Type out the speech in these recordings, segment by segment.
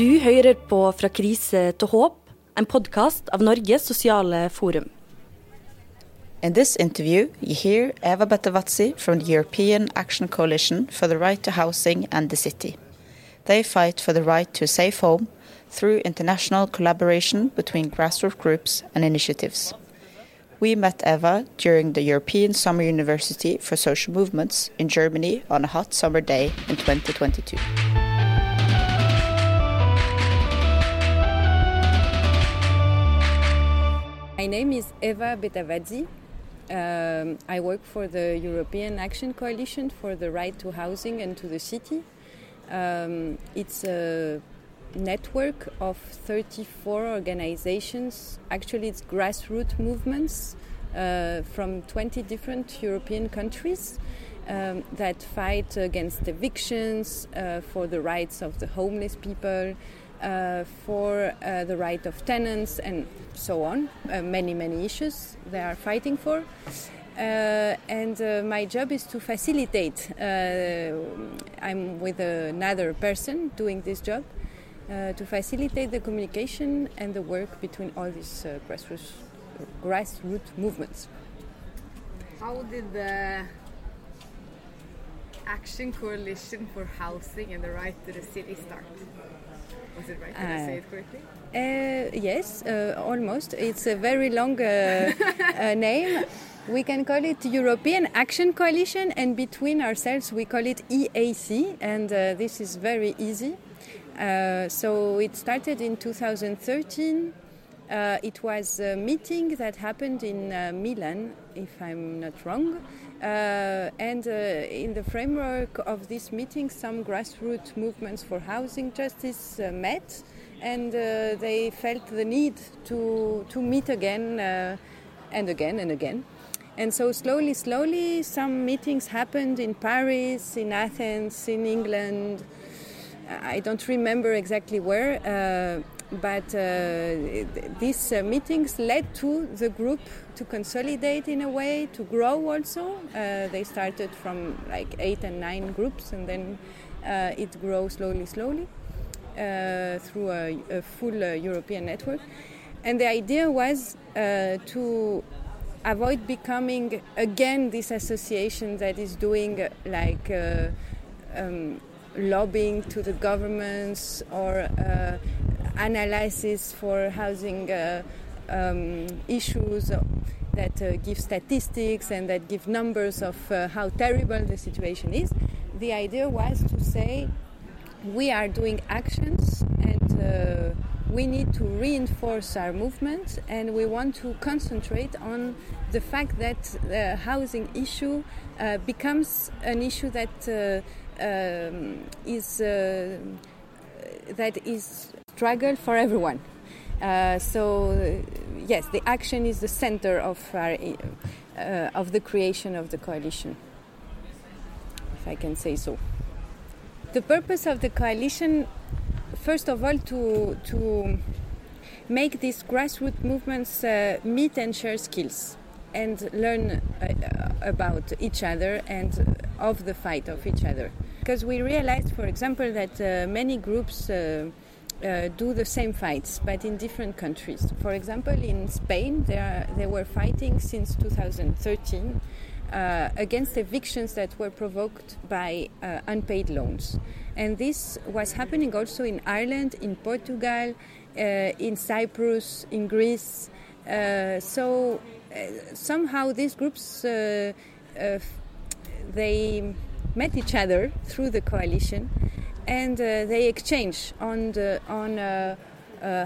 Du hører på Fra krise til håp, en podkast av Norges sosiale forum. In this interview, you hear Eva Betavazzi from the European Action Coalition for the Right to Housing and the City. They fight for the right to a safe home through international collaboration between grassroots groups and initiatives. We met Eva during the European Summer University for Social Movements in Germany on a hot summer day in 2022. My name is Eva Betavatzi. Um, I work for the European Action Coalition for the Right to Housing and to the City. Um, it's a network of 34 organizations. Actually, it's grassroots movements uh, from 20 different European countries um, that fight against evictions, uh, for the rights of the homeless people, uh, for uh, the right of tenants, and so on. Uh, many, many issues they are fighting for. Uh, and uh, my job is to facilitate. Uh, I'm with another person doing this job to facilitate the communication and the work between all these grassroots, grassroots movements. How did the Action Coalition for Housing and the Right to the City start? Was it right? Did I say it correctly? Uh, yes, uh, almost. It's a very long uh, name. We can call it European Action Coalition, and between ourselves we call it EAC, and this is very easy. so it started in 2013. Uh, it was a meeting that happened in uh, Milan, if I'm not wrong. Uh, and in the framework of this meeting, some grassroots movements for housing justice met and uh, they felt the need to, to meet again uh, and again and again. And so, slowly, slowly, some meetings happened in Paris, in Athens, in England. I don't remember exactly where, uh, but uh, these uh, meetings led to the group to consolidate in a way, to grow also. Uh, they started from like eight and nine groups, and then it grew slowly, slowly. Uh, through a, a full uh, European network. And the idea was uh, to avoid becoming again this association that is doing like um, lobbying to the governments or uh, analysis for housing uh, um, issues that uh, give statistics and that give numbers of how terrible the situation is. The idea was to say we are doing actions and we need to reinforce our movement and we want to concentrate on the fact that the housing issue uh, becomes an issue that uh, is uh, that is struggle for everyone. Uh, so yes, the action is the center of our uh, of the creation of the coalition, if I can say so. The purpose of the coalition, first of all, to to make these grassroots movements uh, meet and share skills and learn uh, about each other and of the fight of each other. Because we realized, for example, that uh, many groups. Uh, uh, do the same fights, but in different countries. For example, in Spain, they, are, they were fighting since 2013 uh, against evictions that were provoked by uh, unpaid loans. And this was happening also in Ireland, in Portugal, uh, in Cyprus, in Greece. So somehow these groups they met each other through the coalition, and they exchange on the, on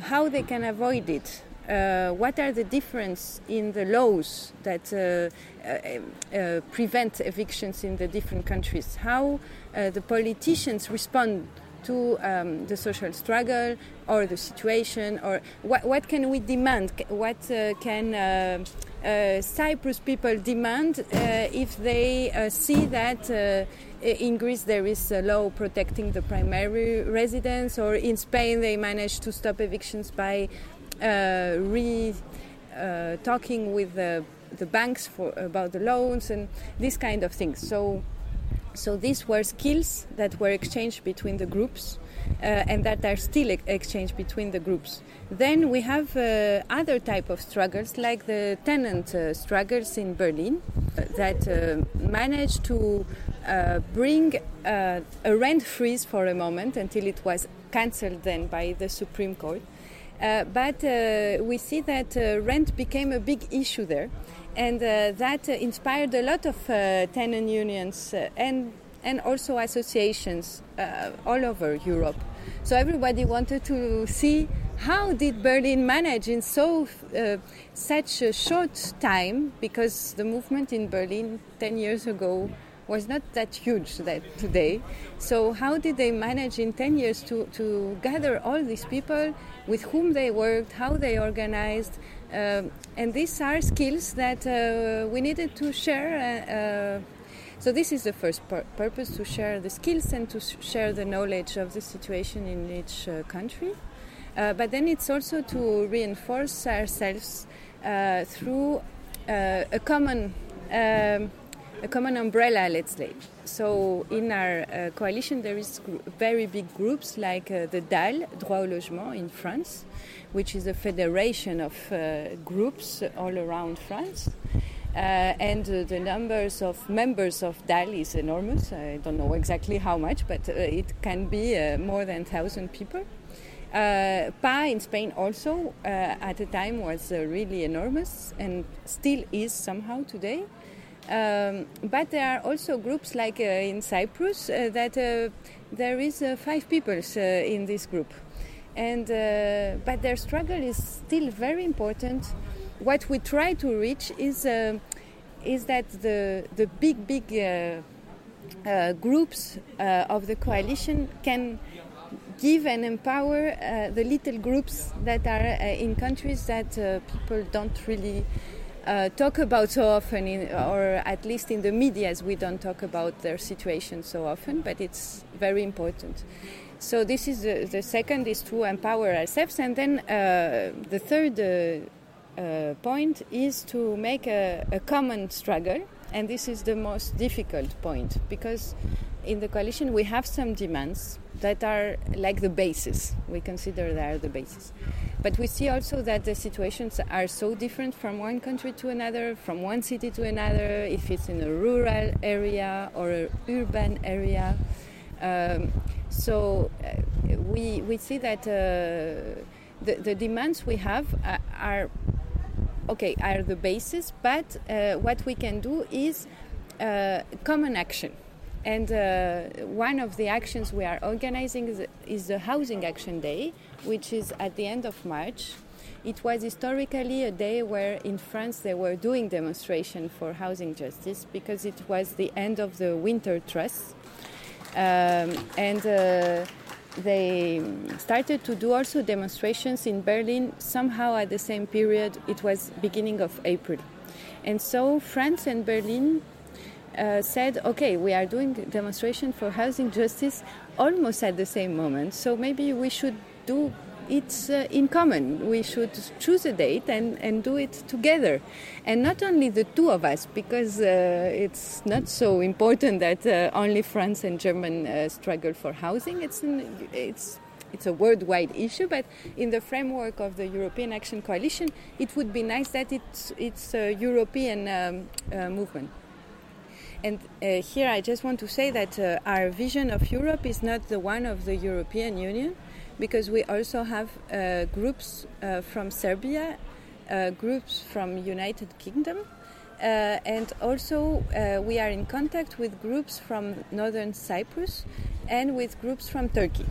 how they can avoid it uh, what are the difference in the laws that uh, uh, uh prevent evictions in the different countries? How uh, the politicians respond to um, the social struggle or the situation, or what, what can we demand? What uh, can Cyprus people demand if they see that? in Greece, there is a law protecting the primary residence, or in Spain, they managed to stop evictions by uh, re uh, talking with the, the banks for about the loans and this kind of things. So So these were skills that were exchanged between the groups uh, and that are still ex- exchanged between the groups. Then we have uh, other type of struggles like the tenant uh, struggles in Berlin uh, that uh, managed to uh, bring a rent freeze for a moment until it was cancelled then by the Supreme Court. but we see that rent became a big issue there and uh, that uh, inspired a lot of uh, tenant unions and and also associations all over Europe. So everybody wanted to see how did Berlin manage in so uh, such a short time because the movement in Berlin 10 years ago was not that huge that today. So how did they manage in 10 years to, to gather all these people with whom they worked, how they organized, um, and these are skills that uh, we needed to share. Uh, so this is the first pur- purpose to share the skills and to share the knowledge of the situation in each uh, country. Uh, but then it's also to reinforce ourselves uh, through uh, a common um, a common umbrella, let's say. So in our uh, coalition, there is gr- very big groups like uh, the DAL, Droit au Logement in France, which is a federation of groups all around France. Uh, and uh, the numbers of members of DAL is enormous. I don't know exactly how much, but uh, it can be more than 1,000 people. Uh, PAH in Spain also uh, at the time was uh, really enormous and still is somehow today. Um, but there are also groups like uh, in Cyprus uh, that uh, there is uh, five people uh, in this group, and uh, but their struggle is still very important. What we try to reach is uh, is that the the big big uh, uh, groups of the coalition can give and empower the little groups that are in countries that people don't really uh, talk about so often, in, or at least in the medias, we don't talk about their situation so often, but it's very important. So this is the, the second is to empower ourselves, and then uh, the third uh, uh point is to make a, a common struggle, and this is the most difficult point because in the coalition we have some demands that are like the basis. We consider they are the basis. But we see also that the situations are so different from one country to another, from one city to another, if it's in a rural area or an urban area. Um, so uh, we, we see that uh, the, the demands we have are, are okay are the basis, but uh, what we can do is uh, common action. And uh, one of the actions we are organizing is, is, the Housing Action Day, which is at the end of March. It was historically a day where in France they were doing demonstration for housing justice because it was the end of the winter truce. Um, and uh, they started to do also demonstrations in Berlin somehow at the same period. It was beginning of April. And so France and Berlin uh, said, okay, we are doing demonstration for housing justice almost at the same moment, so maybe we should do it uh, in common. We should choose a date and, and do it together. And not only the two of us, because uh, it's not so important that uh, only France and Germany uh, struggle for housing. It's, an, it's it's a worldwide issue, but in the framework of the European Action Coalition, it would be nice that it's, it's a European um, uh, movement. And uh, here I just want to say that uh, our vision of Europe is not the one of the European Union, because we also have uh, groups uh, from Serbia, uh, groups from United Kingdom, uh, and also we are in contact with groups from northern Cyprus and with groups from Turkey.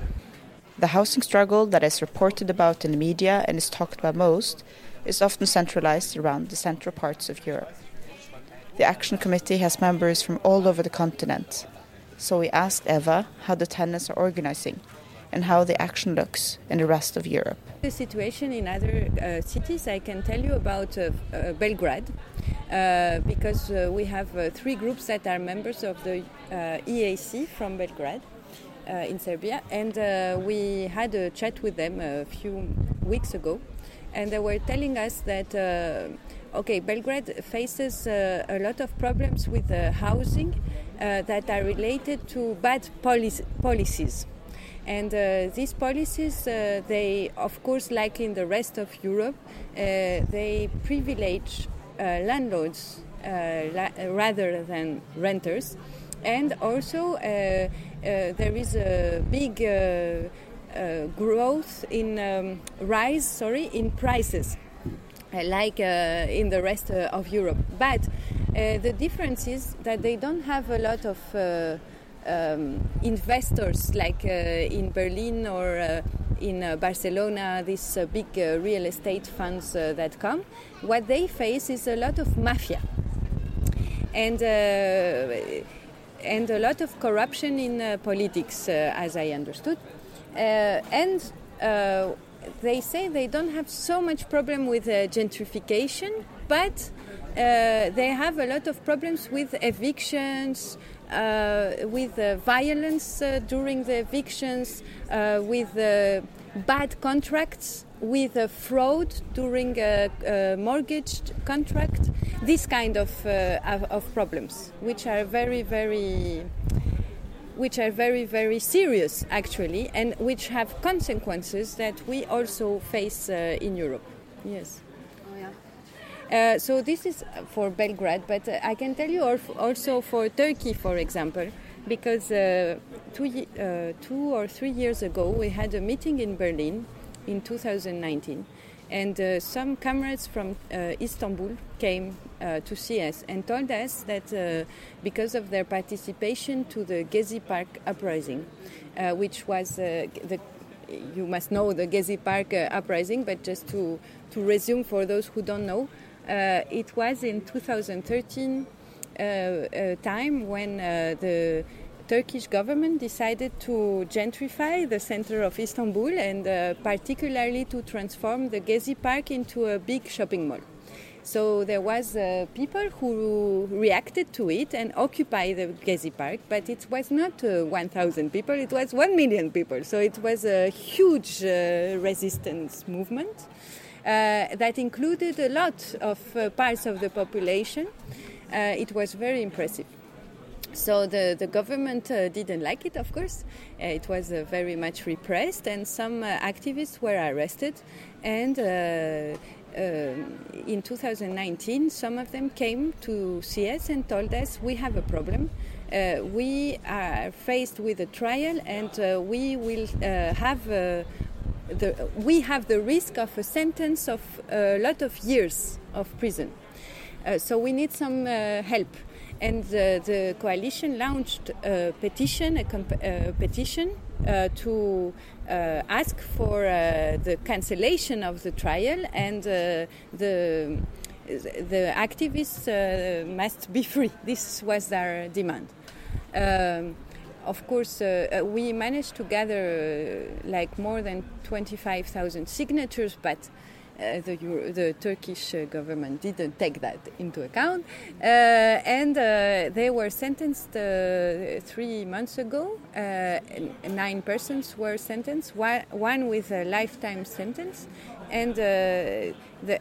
The housing struggle that is reported about in the media and is talked about most is often centralized around the central parts of Europe. The Action Committee has members from all over the continent. So we asked Eva how the tenants are organizing and how the action looks in the rest of Europe. The situation in other uh, cities, I can tell you about uh, uh, Belgrade, uh, because uh, we have uh, three groups that are members of the EAC from Belgrade. in Serbia, and we had a chat with them a few weeks ago, and they were telling us that. Okay, Belgrade faces uh, a lot of problems with uh, housing uh, that are related to bad polic- policies. And uh, these policies, uh, they, of course, like in the rest of Europe, uh, they privilege landlords la- rather than renters. And also, there is a big growth in um, rise, sorry, in prices like uh, in the rest uh, of Europe. But uh, the difference is that they don't have a lot of um, investors like in Berlin or in Barcelona, these big real estate funds that come. What they face is a lot of mafia. And and a lot of corruption in uh, politics, uh, as I understood. Uh, and they say they don't have so much problem with uh, gentrification, but uh, they have a lot of problems with evictions, uh, with uh, violence uh, during the evictions, uh, with bad contracts, with fraud during a, a, mortgage contract. This kind of, of, of problems, which are very, very which are very, very serious actually, and which have consequences that we also face in Europe. Yes. Uh, so this is for Belgrade, but uh, I can tell you also for Turkey, for example, because uh, two, uh, two or three years ago we had a meeting in Berlin in 2019 and uh, some comrades from uh, Istanbul came uh, to see us and told us that uh, because of their participation to the Gezi Park uprising, uh, which was uh, the you must know the Gezi Park uprising, but just to, to resume for those who don't know, it was in 2013 time when the Turkish government decided to gentrify the center of Istanbul and uh, particularly to transform the Gezi Park into a big shopping mall. So there was uh, people who reacted to it and occupied the Gezi Park, but it was not uh, 1,000 people; it was 1 million people. So it was a huge uh, resistance movement uh, that included a lot of uh, parts of the population. it was very impressive. So the, the government uh, didn't like it, of course. Uh, it was uh, very much repressed, and some uh, activists were arrested. And uh, um, in 2019, some of them came to see us and told us we have a problem. Uh, we are faced with a trial, and we will have. The, we have the risk of a sentence of a lot of years of prison. so we need some help and the, the, coalition launched a petition, a, comp- a petition uh, to uh, ask for uh, the cancellation of the trial and uh, the the activists uh, must be free. This was their demand. Um, of course, uh, we managed to gather like more than 25,000 signatures, but uh, the, Euro the, Turkish uh, government didn't take that into account, uh, and uh, they were sentenced uh, three months ago. Uh, nine persons were sentenced, one, one, with a lifetime sentence, and the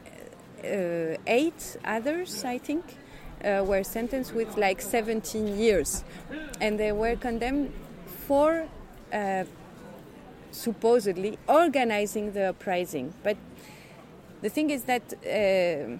eight others, I think, were sentenced with like 17 years, and they were condemned for supposedly organizing the uprising, but the thing is that uh,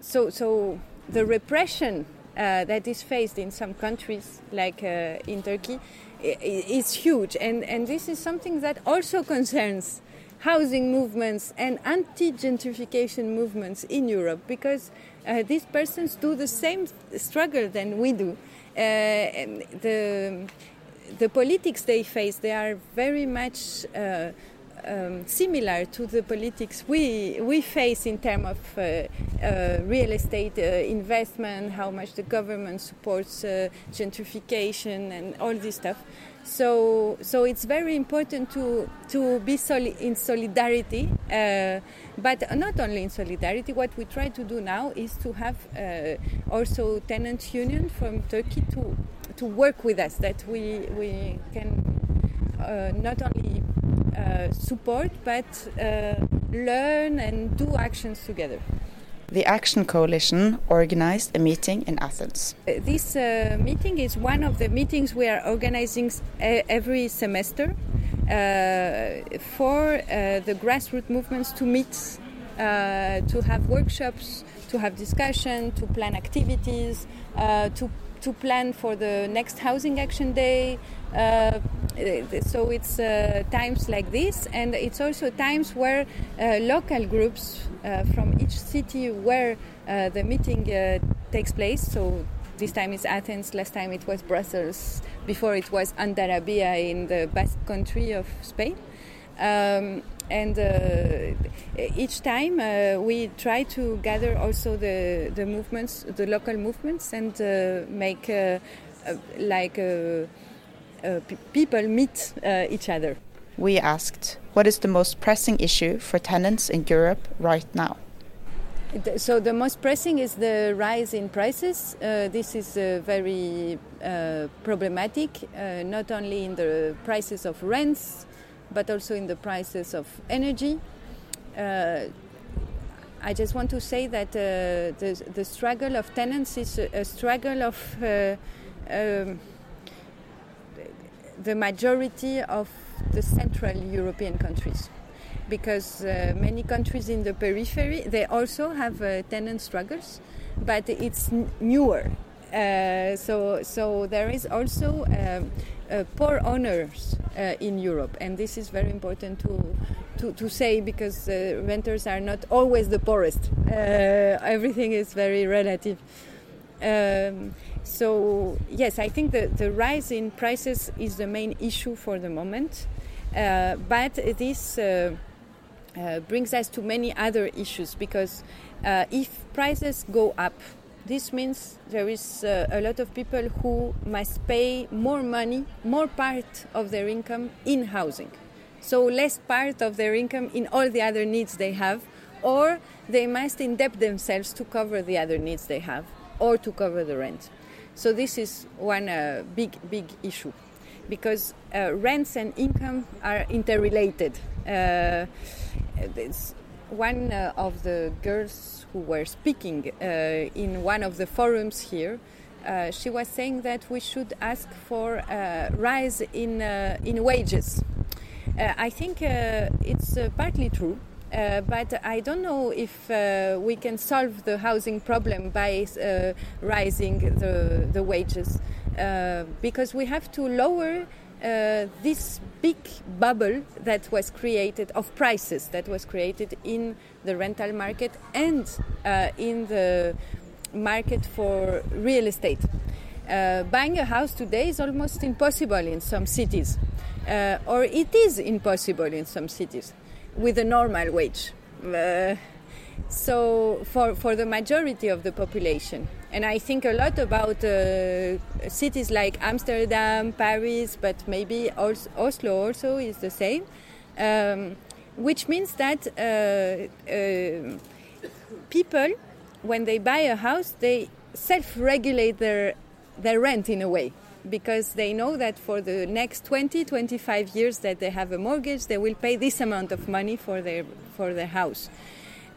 so so the repression uh, that is faced in some countries, like uh, in Turkey, is huge, and and this is something that also concerns housing movements and anti-gentrification movements in Europe because uh, these persons do the same struggle than we do. Uh, the the politics they face, they are very much uh, um, similar to the politics we we face in terms of uh, uh, real estate uh, investment, how much the government supports gentrification and all this stuff. So so it's very important to to be soli- in solidarity, uh, but not only in solidarity. What we try to do now is to have uh, also tenant union from Turkey to to work with us that we we can not only uh, support, but uh, learn and do actions together. The Action Coalition organized a meeting in Athens. Uh, This uh, meeting is one of the meetings we are organizing every semester uh, for uh, the grassroots movements to meet, uh, to have workshops, to have discussion, to plan activities, uh, to to plan for the next housing action day. Uh, so it's uh, times like this, and it's also times where uh, local groups uh, from each city where uh, the meeting uh, takes place. So this time it's Athens, last time it was Brussels, before it was Andarabia in the Basque country of Spain. Um, and uh, each time uh, we try to gather also the, the movements, the local movements, and uh, make uh, uh, like uh, uh, pe- people meet uh, each other. We asked, what is the most pressing issue for tenants in Europe right now? So the most pressing is the rise in prices. Uh, this is uh, very uh, problematic, uh, not only in the prices of rents, but also in the prices of energy. Uh, I just want to say that uh, the, the struggle of tenants is a, a struggle of uh, um, the majority of the Central European countries because uh, many countries in the periphery they also have uh, tenant struggles, but it's newer. Uh, so, so there is also um, poor owners uh, in Europe, and this is very important to to, to say because uh, renters are not always the poorest. Uh, everything is very relative. Um, so yes, I think the, the rise in prices is the main issue for the moment, uh, but this uh, uh, brings us to many other issues because uh, if prices go up, this means there is uh, a lot of people who must pay more money, more part of their income in housing. So less part of their income in all the other needs they have, or they must indebt themselves to cover the other needs they have, or to cover the rent. So this is one uh, big, big issue, because uh, rents and income are interrelated. Uh, one uh, of the girls who were speaking uh, in one of the forums here. Uh, she was saying that we should ask for a rise in uh, in wages. Uh, I think uh, it's uh, partly true, uh, but I don't know if uh, we can solve the housing problem by uh, rising the, the wages, uh, because we have to lower uh, this big bubble that was created of prices that was created in the rental market and uh, in the market for real estate. Uh, buying a house today is almost impossible in some cities, uh, or it is impossible in some cities with a normal wage. Uh, so, for, for the majority of the population, and I think a lot about uh, cities like Amsterdam, Paris, but maybe Oslo also is the same, um, which means that uh, uh, people, when they buy a house, they self-regulate their their rent in a way. Because they know that for the next 20 25 years that they have a mortgage they will pay this amount of money for their for their house.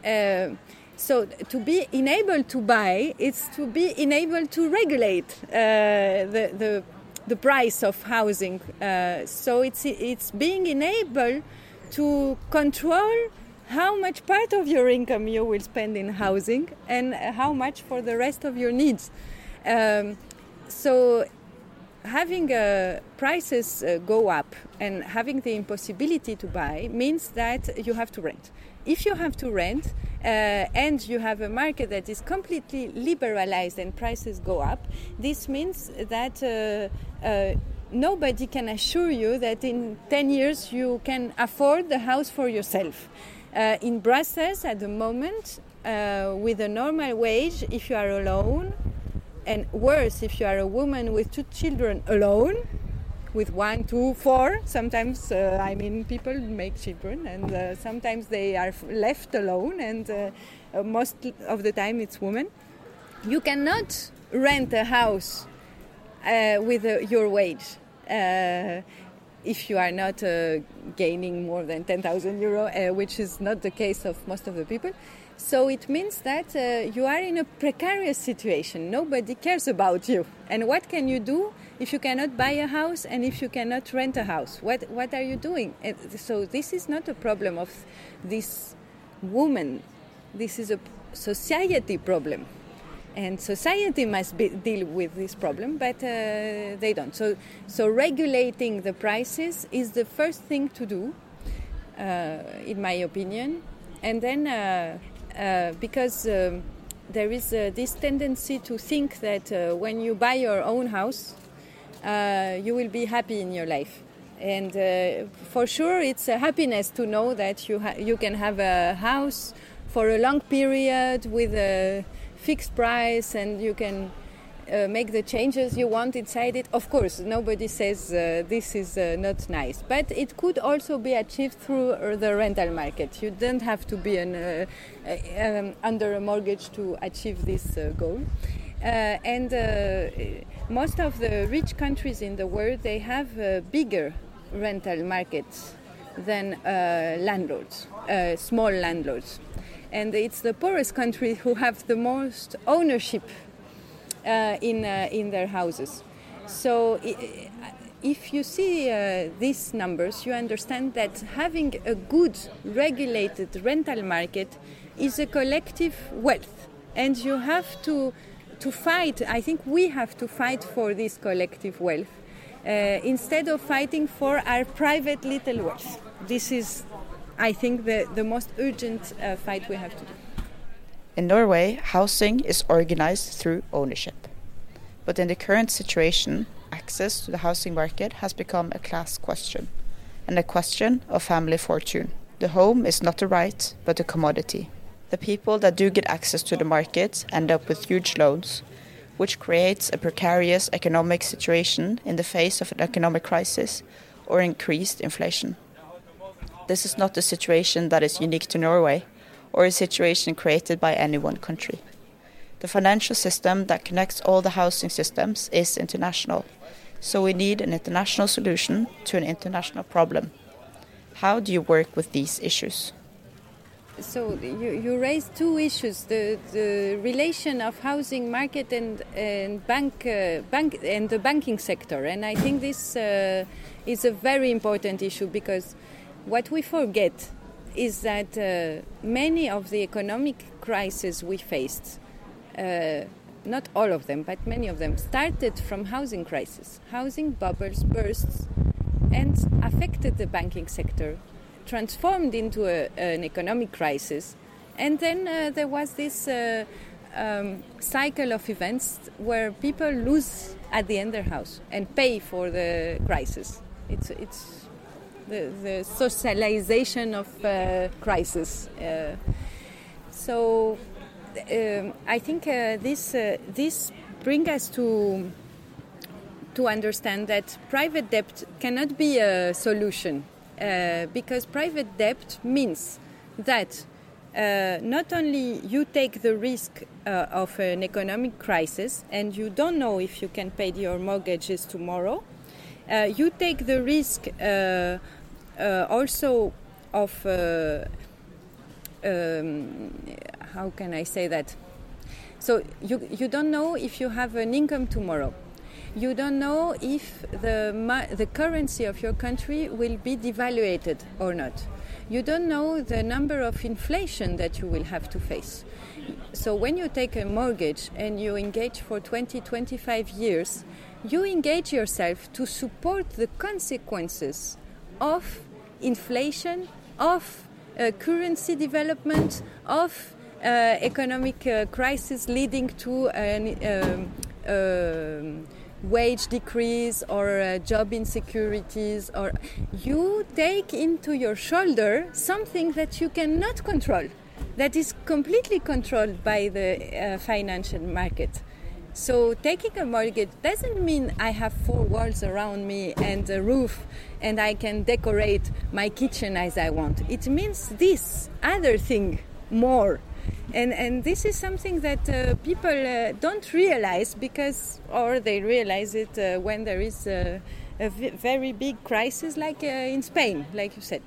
Uh, so to be enabled to buy it's to be enabled to regulate uh, the, the the price of housing uh, so it's it's being enabled to control how much part of your income you will spend in housing and how much for the rest of your needs um, so having uh, prices uh, go up and having the impossibility to buy means that you have to rent. If you have to rent and you have a market that is completely liberalized and prices go up, this means that uh, uh, nobody can assure you that in 10 years you can afford the house for yourself. Uh, in Brussels at the moment, uh, with a normal wage, if you are alone, and worse if you are a woman with two children alone with one two four sometimes uh, i mean people make children and uh, sometimes they are left alone and uh, uh, most of the time it's women you cannot rent a house uh, with uh, your wage if you are not gaining more than 10,000 euro, which is not the case of most of the people. So it means that uh, you are in a precarious situation. Nobody cares about you. And what can you do if you cannot buy a house and if you cannot rent a house? What, what are you doing? And so this is not a problem of this woman. This is a society problem and society must be, deal with this problem, but uh, they don't. So, so regulating the prices is the first thing to do, uh, in my opinion, and then uh, uh because um, there is uh, this tendency to think that uh, when you buy your own house, you will be happy in your life. And for sure, it's a happiness to know that you you can have a house for a long period with a fixed price and you can uh, make the changes you want inside it. Of course, nobody says uh, this is uh, not nice, but it could also be achieved through uh, the rental market. You don't have to be an, uh, um, under a mortgage to achieve this goal. and most of the rich countries in the world they have bigger rental markets than landlords, small landlords and it's the poorest countries who have the most ownership in, uh, in their houses. So if you see uh, these numbers, you understand that having a good regulated rental market is a collective wealth. And you have to, to fight, I think we have to fight for this collective wealth uh, instead of fighting for our private little wealth. This is I think, the, the most urgent uh, fight we have to do. In Norway, housing is organized through ownership. But in the current situation, access to the housing market has become a class question and a question of family fortune. The home is not a right, but a commodity. The people that do get access to the market end up with huge loans, which creates a precarious economic situation in the face of an economic crisis or increased inflation. This is not a situation that is unique to Norway or a situation created by any one country. The financial system that connects all the housing systems is international, so we need an international solution to an international problem. How do you work with these issues? So you, you raised two issues: the, the relation of housing market and, and bank, uh, bank and the banking sector, and I think this uh, is a very important issue because what we forget is that uh, many of the economic crises we faced, uh, not all of them, but many of them, started from housing crisis. Housing bubbles burst and affected the banking sector, transformed into a, an economic crisis. And then uh, there was this uh, um, cycle of events where people lose at the end their house and pay for the crisis. It's, it's the, the socialization of uh, crisis. Uh, so um, I think uh, this uh, this brings us to to understand that private debt cannot be a solution uh, because private debt means that uh, not only you take the risk uh, of an economic crisis and you don't know if you can pay your mortgages tomorrow, you take the risk uh, uh, also of uh, um, how can I say that? So you you don't know if you have an income tomorrow. You don't know if the the currency of your country will be devaluated or not. You don't know the number of inflation that you will have to face. So when you take a mortgage and you engage for 20, 25 years, you engage yourself to support the consequences of inflation, of uh, currency development, of uh, economic uh, crisis leading to an um, um, wage decrease or uh, job insecurities or you take into your shoulder something that you cannot control that is completely controlled by the uh, financial market so taking a mortgage doesn't mean I have four walls around me and a roof and I can decorate my kitchen as I want. It means this other thing more. And, and this is something that uh, people uh, don't realize because, or they realize it uh, when there is a very big crisis, like uh, in Spain, like you said.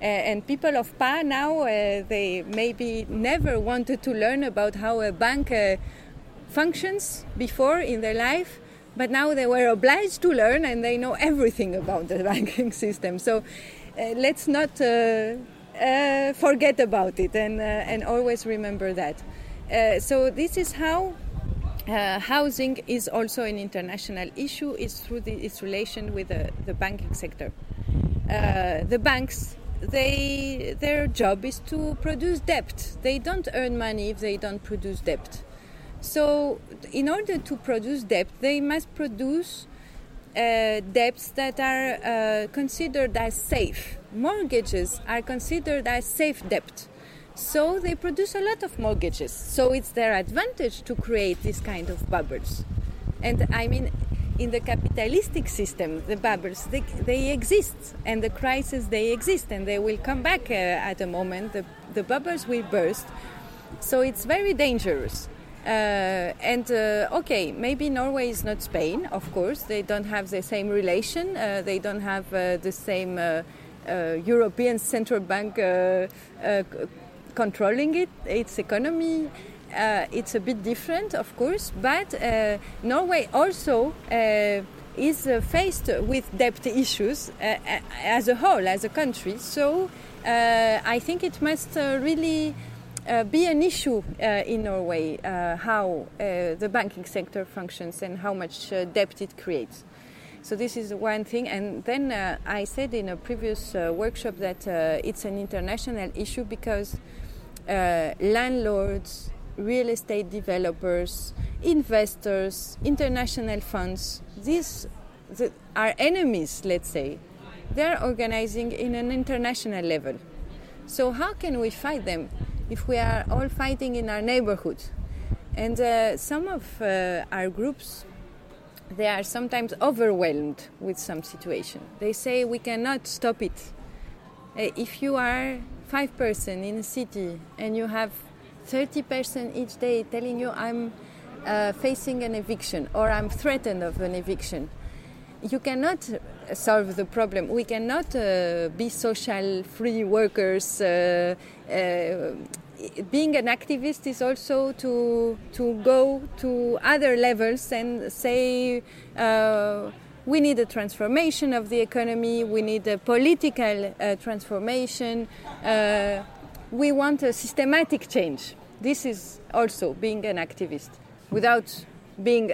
And people of PAH now, uh, they maybe never wanted to learn about how a bank uh, functions before in their life, but now they were obliged to learn and they know everything about the banking system. So uh, let's not forget about it and, and always remember that. So this is how uh, housing is also an international issue It's through the, its relation with the, the banking sector. Uh, the banks, they, their job is to produce debt. They don't earn money if they don't produce debt. So, in order to produce debt, they must produce uh, debts that are uh, considered as safe. Mortgages are considered as safe debt. So they produce a lot of mortgages. So it's their advantage to create this kind of bubbles. And I mean, in the capitalistic system, the bubbles they, they exist, and the crises they exist, and they will come back uh, at a moment. The, the bubbles will burst. So it's very dangerous. Uh, and uh, okay, maybe Norway is not Spain, of course. They don't have the same relation. Uh, they don't have uh, the same uh, uh, European central bank controlling it, its economy. Uh, it's a bit different, of course, but uh, Norway also uh, is faced with debt issues as a whole, as a country. So I think it must really. Uh, be an issue uh, in Norway uh, how the banking sector functions and how much debt it creates. So this is one thing. And then I said in a previous workshop that it's an international issue because landlords, real estate developers, investors, international funds, these are enemies, let's say. They're organizing in an international level. So, how can we fight them? if we are all fighting in our neighborhood. And uh, some of uh, our groups, they are sometimes overwhelmed with some situation. They say we cannot stop it. Uh, if you are five person in a city and you have 30 person each day telling you I'm uh, facing an eviction or I'm threatened of an eviction, you cannot solve the problem. We cannot uh, be social free workers. Uh, uh, being an activist is also to to go to other levels and say uh, we need a transformation of the economy. We need a political uh, transformation. Uh, we want a systematic change. This is also being an activist without being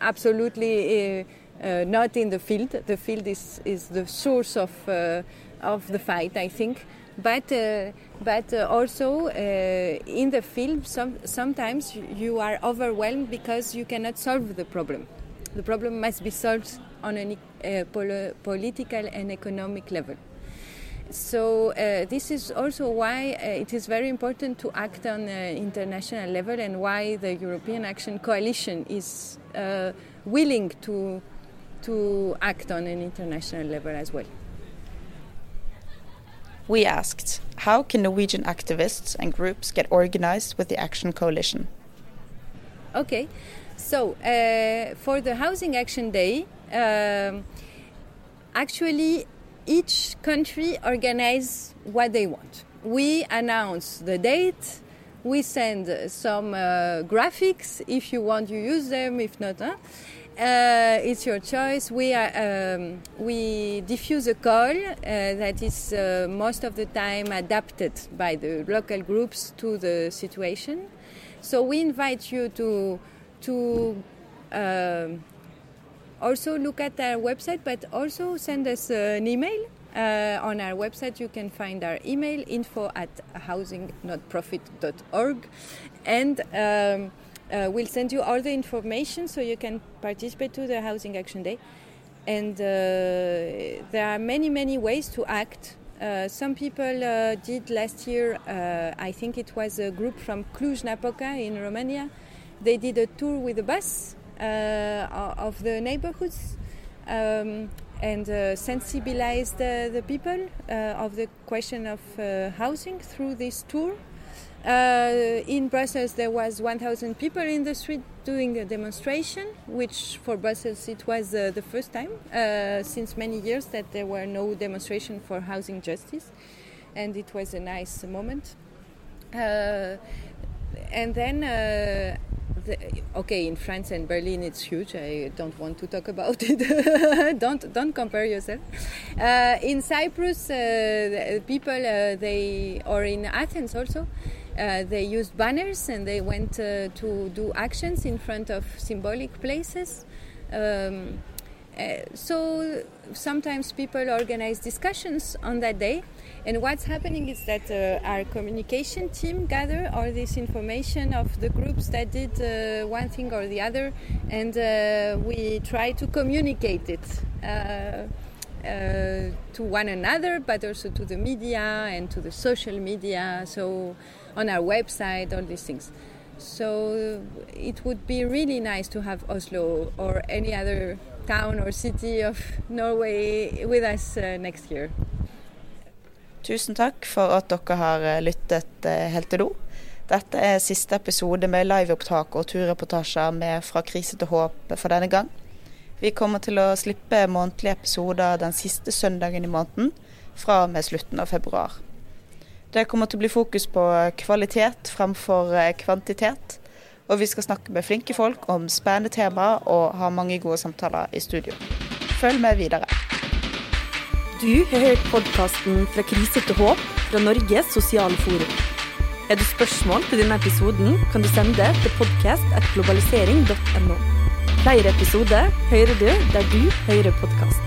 absolutely uh, not in the field. The field is, is the source of, uh, of the fight, I think. But, uh, but also in the field, some, sometimes you are overwhelmed because you cannot solve the problem. The problem must be solved on a pol- political and economic level. So uh, this is also why uh, it is very important to act on an international level and why the European Action Coalition is uh, willing to to act on an international level as well. We asked, how can Norwegian activists and groups get organized with the Action Coalition? Okay, so uh, for the Housing Action Day, um, actually each country organize what they want. We announce the date, we send some uh, graphics. If you want, you use them. If not, huh? Uh, it's your choice. We are, um, we diffuse a call uh, that is uh, most of the time adapted by the local groups to the situation. So we invite you to to um, also look at our website, but also send us an email. Uh, on our website, you can find our email info at housingnotprofit.org, and. Um, uh, we'll send you all the information so you can participate to the Housing Action Day. And uh, there are many, many ways to act. Uh, some people uh, did last year, uh, I think it was a group from Cluj-Napoca in Romania. They did a tour with a bus uh, of the neighborhoods um, and sensibilized the people of the question of housing through this tour. Uh, in Brussels, there was 1,000 people in the street doing a demonstration, which for Brussels it was uh, the first time uh, since many years that there were no demonstration for housing justice, and it was a nice moment. Uh, and then uh, the, okay, in France and Berlin it's huge. I don't want to talk about it. don't don't compare yourself. Uh, in Cyprus, uh, people uh, they or in Athens also. Uh, they used banners and they went uh, to do actions in front of symbolic places. Um, uh, so sometimes people organize discussions on that day and what's happening is that uh, our communication team gather all this information of the groups that did uh, one thing or the other, and uh, we try to communicate it. Uh, to one another, but also to the media and to the social media, so on our website, all these things. So it would be really nice to have Oslo or any other town or city of Norway with us uh, next year. Tusen takk for at dere har eh, lyttet eh, helt til nå. Dette er siste episode med liveopptak og turreportasjer med Fra krise til håp for denne gang. Vi kommer til å slippe månedlige episoder den siste søndagen i måneden, fra og med slutten av februar. Det kommer til å bli fokus på kvalitet fremfor eh, kvantitet. Og vi skal snakke med flinke folk om spennende temaer og ha mange gode samtaler i studio. Følg med videre. Du har hørt podkasten Fra krise til håp fra Norges sosiale forum. Er det spørsmål til denne episoden, kan du sende det til podkast.globalisering.no. Flere episoder hører du der du hører podkast.